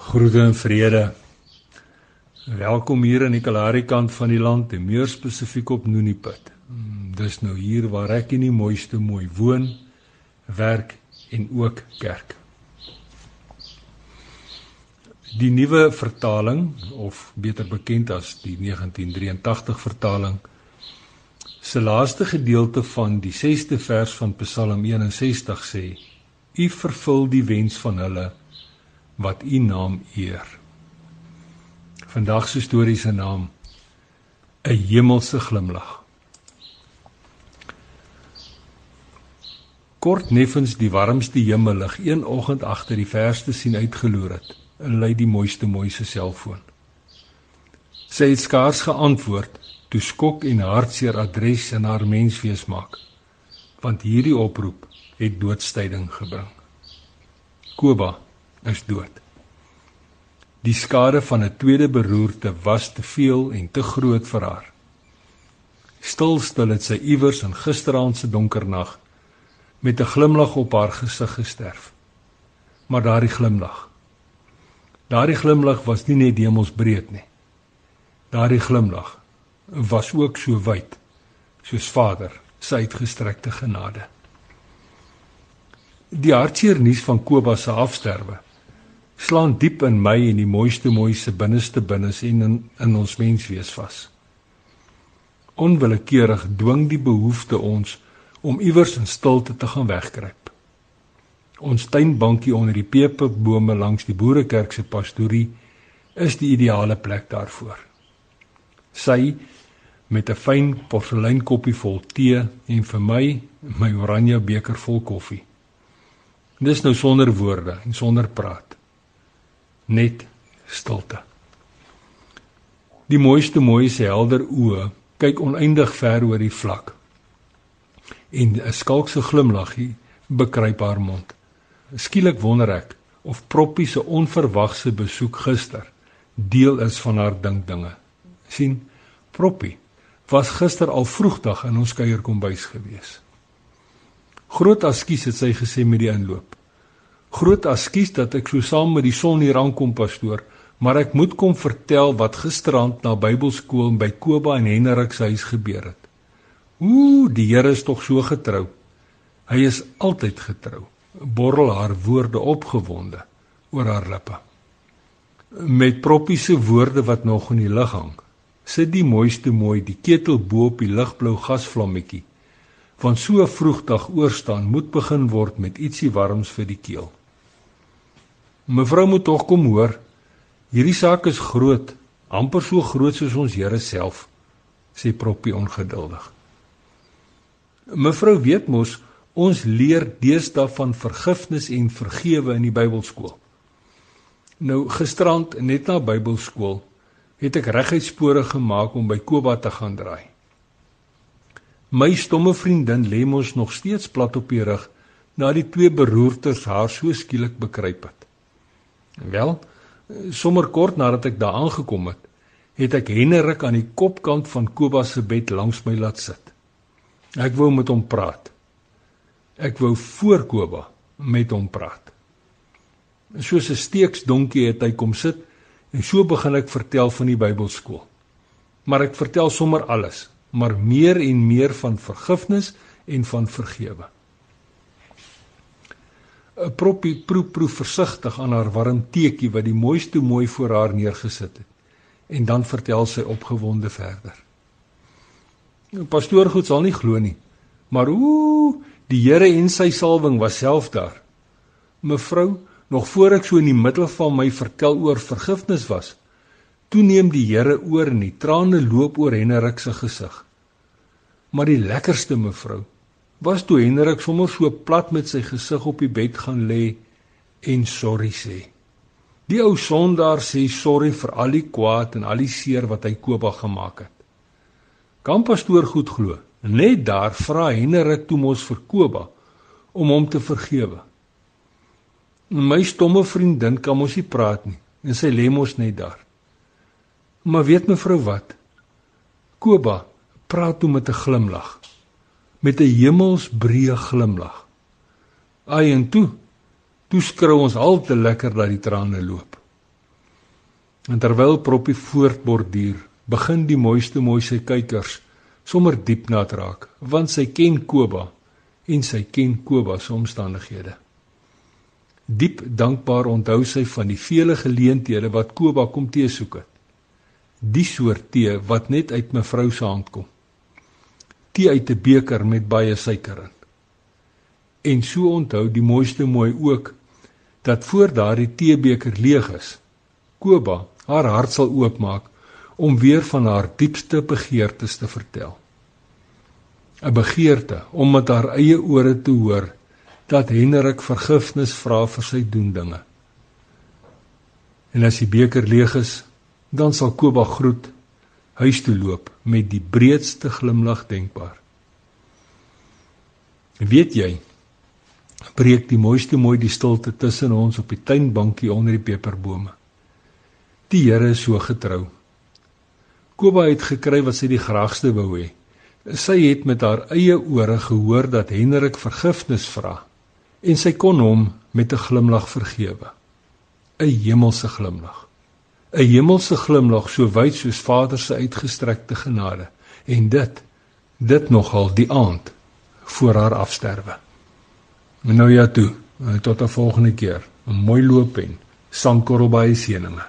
Groete en vrede. Welkom hier aan die Kalahari kant van die land, en meer spesifiek op Nooniput. Hmm, dis nou hier waar ek in die mooiste mooi woon, werk en ook kerk. Die nuwe vertaling of beter bekend as die 1983 vertaling se laaste gedeelte van die 6ste vers van Psalm 61 sê: U vervul die wens van hulle wat u naam eer. Vandag se storie se naam 'n hemelse glimlag. Kort neffens die warmste hemellig een oggend agter die verste sien uitgeloer het, lei die mooiste mooise selfoon. Sy het skaars geantwoord toe skok en hartseer adres in haar menswees maak, want hierdie oproep het doodstyding gebring. Koba is dood. Die skade van 'n tweede beroerte was te veel en te groot vir haar. Stil stil het sy iewers in gisteraand se donker nag met 'n glimlag op haar gesig gesterf. Maar daardie glimlag. Daardie glimlag was nie net hemelsbreed nie. Daardie glimlag was ook so wyd soos Vader se uitgestrekte genade. Die hartseer nuus van Kobus se afsterwe slaan diep in my en die mooiste mooiste binneste binnes en in, in ons menswees vas. Onwillekeurig dwing die behoefte ons om iewers in stilte te gaan wegkruip. Ons tuinbankie onder die pepebome langs die boerekerk se pastorie is die ideale plek daarvoor. Sy met 'n fyn porseleinkoppie vol tee en vir my my oranje beker vol koffie. Dis nou sonder woorde en sonder praat net stilte. Die mooiste mooi se helder oë kyk oneindig ver oor die vlak. En 'n skalkse glimlaggie bekruip haar mond. Skielik wonder ek of Proppie se onverwagse besoek gister deel is van haar dinkdinge. sien, Proppie was gister al vroegdag in ons kuierkombuis gewees. Groot askies het sy gesê met die inloop groot askies dat ek so saam met die son hier aankom pastoor, maar ek moet kom vertel wat gisterand na Bybelskool by Koba en Henrik se huis gebeur het. Ooh, die Here is tog so getrou. Hy is altyd getrou. Borrel haar woorde opgewonde oor haar lippe. Met proppiese woorde wat nog in die lug hang, sit die mooiste mooi die ketel bo op die ligblou gasvlammetjie. Van so vroegdag oorstaan moet begin word met ietsie warms vir die keel. Mevrou moet tog kom hoor. Hierdie saak is groot, amper so groot soos ons Here self, sê Proppie ongeduldig. Mevrou weet mos ons leer deesdae van vergifnis en vergewe in die Bybelskool. Nou gisterand net na Bybelskool het ek reguit spore gemaak om by Koba te gaan draai. My stomme vriendin lê mos nog steeds plat op die rug na die twee beroertes haar so skielik bekruip het. Wel, sommer kort nadat ek daar aangekom het, het ek Henrik aan die kopkant van Kobus se bed langs my laat sit. Ek wou met hom praat. Ek wou voor Koba met hom praat. Soos 'n steeksdonkie het hy kom sit en so begin ek vertel van die Bybelskool. Maar ek vertel sommer alles, maar meer en meer van vergifnis en van vergewe. 'n proppie proe proe versigtig aan haar warm teetjie wat die mooiste mooi voor haar neergesit het. En dan vertel sy opgewonde verder. Die pastoor goed sal nie glo nie. Maar ooh, die Here en sy salwing was self daar. Mevrou, nog voor ek so in die middel van my vertel oor vergifnis was, toe neem die Here oor en die trane loop oor Henrik se gesig. Maar die lekkerste mevrou, was toe Hendrik sommer so plat met sy gesig op die bed gaan lê en sorry sê. Die ou sondaar sê sorry vir al die kwaad en al die seer wat hy Koba gemaak het. Kan pastoor goed glo? Net daar vra Hendrik toe mos vir Koba om hom te vergewe. My stomme vriendin kan mos nie praat nie en sy lê mos net daar. Maar weet mevrou wat? Koba praat toe met 'n glimlag met 'n hemelsbreë glimlag. Ai en toe, toe skreeu ons al te lekker dat die trane loop. En terwyl Proppie voortborduur, begin die mooiste mooi sy kykers sommer diep nat raak, want sy ken Koba en sy ken Koba se omstandighede. Diep dankbaar onthou sy van die vele geleenthede wat Koba kom tee soek het. Die soort tee wat net uit mevrou se hand kom. Tee uit 'n beker met baie suiker in. En so onthou die mooiste mooi ook dat voor daardie teebeker leeg is, Koba haar hart sal oopmaak om weer van haar diepste begeertes te vertel. 'n Begeerte om met haar eie ore te hoor dat Henrik vergifnis vra vir sy doen dinge. En as die beker leeg is, dan sal Koba groet huis toe loop met die breedste glimlag denkbaar. Weet jy, breek die mooiste mooi die stilte tussen ons op die tuinbankie onder die peperbome. Die Here is so getrou. Koba het gekry wat sy die graagste wou hê. Sy het met haar eie ore gehoor dat Henrik vergifnis vra en sy kon hom met 'n glimlag vergewe. 'n Hemelse glimlag. 'n Hemelse glimlag so wyd soos Vader se uitgestrekte genade en dit dit nogal die aand voor haar afsterwe. Nou ja toe, tot 'n volgende keer. 'n Mooi loop en sankorrel by seëninge.